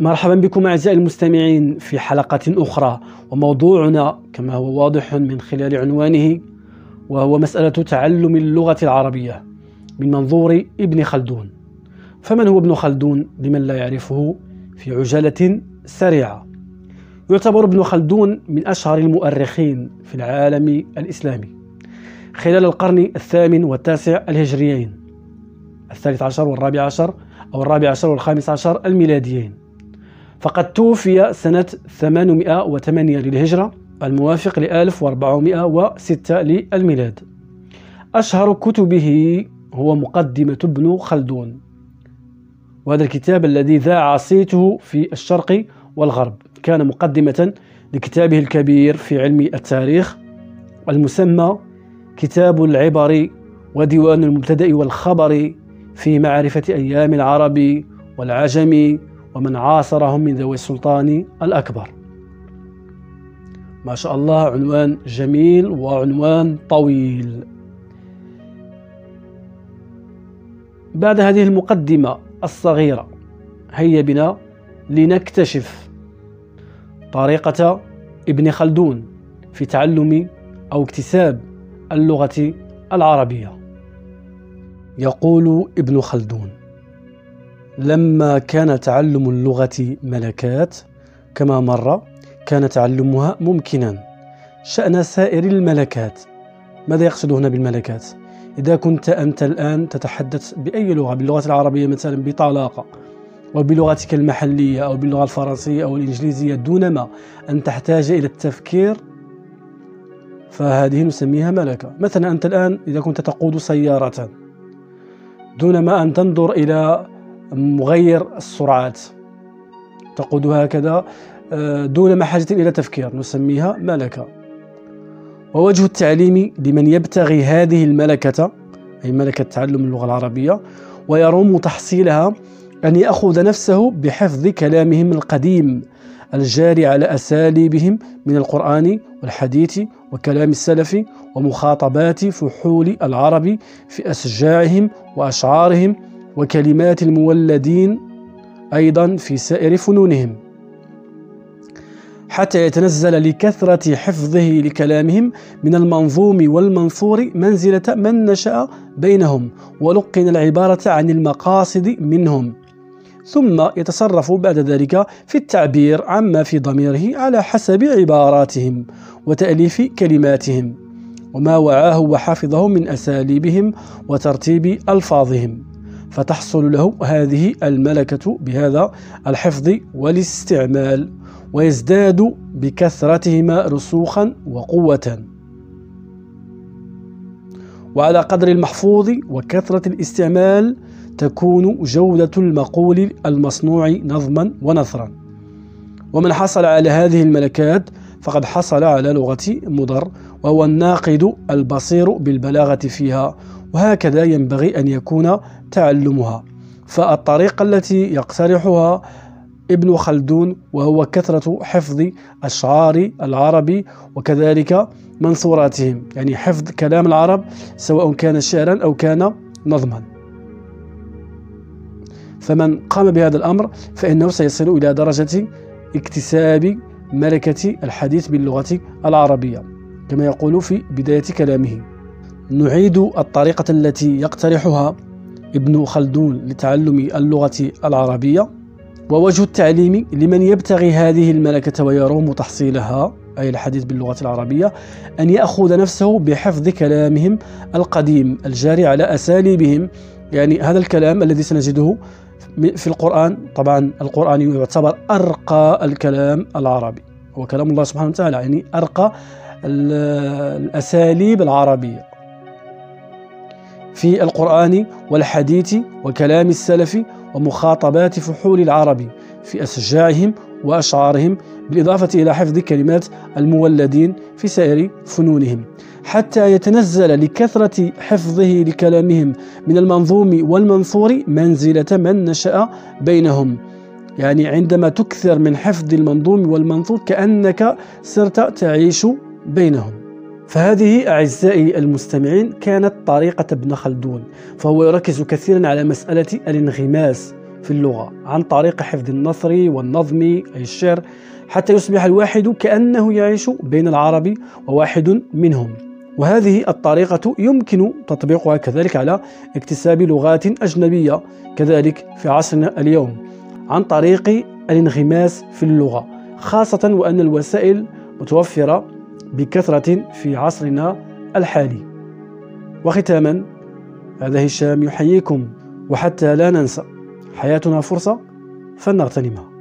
مرحبا بكم أعزائي المستمعين في حلقة أخرى وموضوعنا كما هو واضح من خلال عنوانه وهو مسألة تعلم اللغة العربية من منظور ابن خلدون. فمن هو ابن خلدون؟ لمن لا يعرفه في عجلة سريعة. يعتبر ابن خلدون من أشهر المؤرخين في العالم الإسلامي. خلال القرن الثامن والتاسع الهجريين الثالث عشر والرابع عشر أو الرابع عشر والخامس عشر الميلاديين. فقد توفي سنة 808 للهجرة الموافق ل 1406 للميلاد. أشهر كتبه هو مقدمة ابن خلدون. وهذا الكتاب الذي ذاع صيته في الشرق والغرب كان مقدمة لكتابه الكبير في علم التاريخ المسمى كتاب العبر وديوان المبتدأ والخبر في معرفة أيام العرب والعجم ومن عاصرهم من ذوي السلطان الأكبر. ما شاء الله عنوان جميل وعنوان طويل. بعد هذه المقدمة الصغيرة هيا بنا لنكتشف طريقة ابن خلدون في تعلم أو اكتساب اللغة العربية. يقول ابن خلدون لما كان تعلم اللغة ملكات كما مر كان تعلمها ممكنا. شأن سائر الملكات. ماذا يقصد هنا بالملكات؟ إذا كنت أنت الآن تتحدث بأي لغة باللغة العربية مثلا بطلاقة أو بلغتك المحلية أو باللغة الفرنسية أو الإنجليزية دونما أن تحتاج إلى التفكير فهذه نسميها ملكة. مثلا أنت الآن إذا كنت تقود سيارة دون ما أن تنظر إلى مغير السرعات. تقود هكذا آه، دون ما حاجة إلى تفكير نسميها ملكة. ووجه التعليم لمن يبتغي هذه الملكة أي ملكة تعلم اللغة العربية ويروم تحصيلها أن يأخذ نفسه بحفظ كلامهم القديم الجاري على أساليبهم من القرآن والحديث وكلام السلف ومخاطبات فحول العرب في أسجاعهم وأشعارهم وكلمات المولدين أيضا في سائر فنونهم. حتى يتنزل لكثرة حفظه لكلامهم من المنظوم والمنثور منزلة من نشأ بينهم ولقن العبارة عن المقاصد منهم. ثم يتصرف بعد ذلك في التعبير عما في ضميره على حسب عباراتهم وتأليف كلماتهم وما وعاه وحفظه من أساليبهم وترتيب ألفاظهم. فتحصل له هذه الملكة بهذا الحفظ والاستعمال ويزداد بكثرتهما رسوخا وقوة. وعلى قدر المحفوظ وكثرة الاستعمال تكون جودة المقول المصنوع نظما ونثرا. ومن حصل على هذه الملكات فقد حصل على لغة مضر وهو الناقد البصير بالبلاغة فيها وهكذا ينبغي أن يكون تعلمها. فالطريقة التي يقترحها ابن خلدون وهو كثرة حفظ أشعار العرب وكذلك منثوراتهم يعني حفظ كلام العرب سواء كان شعرا أو كان نظما. فمن قام بهذا الأمر فإنه سيصل إلى درجة اكتساب ملكة الحديث باللغة العربية كما يقول في بداية كلامه. نعيد الطريقة التي يقترحها ابن خلدون لتعلم اللغة العربية. ووجه التعليم لمن يبتغي هذه الملكة ويروم تحصيلها أي الحديث باللغة العربية أن يأخذ نفسه بحفظ كلامهم القديم الجاري على أساليبهم. يعني هذا الكلام الذي سنجده في القرآن طبعا القرآن يعتبر أرقى الكلام العربي. هو كلام الله سبحانه وتعالى يعني أرقى الأساليب العربية. في القرآن والحديث وكلام السلف ومخاطبات فحول العرب في أسجاعهم وأشعارهم بالإضافة إلى حفظ كلمات المولدين في سائر فنونهم. حتى يتنزل لكثرة حفظه لكلامهم من المنظوم والمنثور منزلة من نشأ بينهم. يعني عندما تكثر من حفظ المنظوم والمنثور كأنك صرت تعيش بينهم. فهذه أعزائي المستمعين كانت طريقة ابن خلدون فهو يركز كثيرا على مسألة الانغماس في اللغة عن طريق حفظ النثر والنظم أي الشعر حتى يصبح الواحد كأنه يعيش بين العرب وواحد منهم. وهذه الطريقة يمكن تطبيقها كذلك على اكتساب لغات أجنبية كذلك في عصرنا اليوم عن طريق الانغماس في اللغة خاصة وأن الوسائل متوفرة بكثرة في عصرنا الحالي. وختاما هذا هشام يحييكم وحتى لا ننسى حياتنا فرصة فلنغتنمها.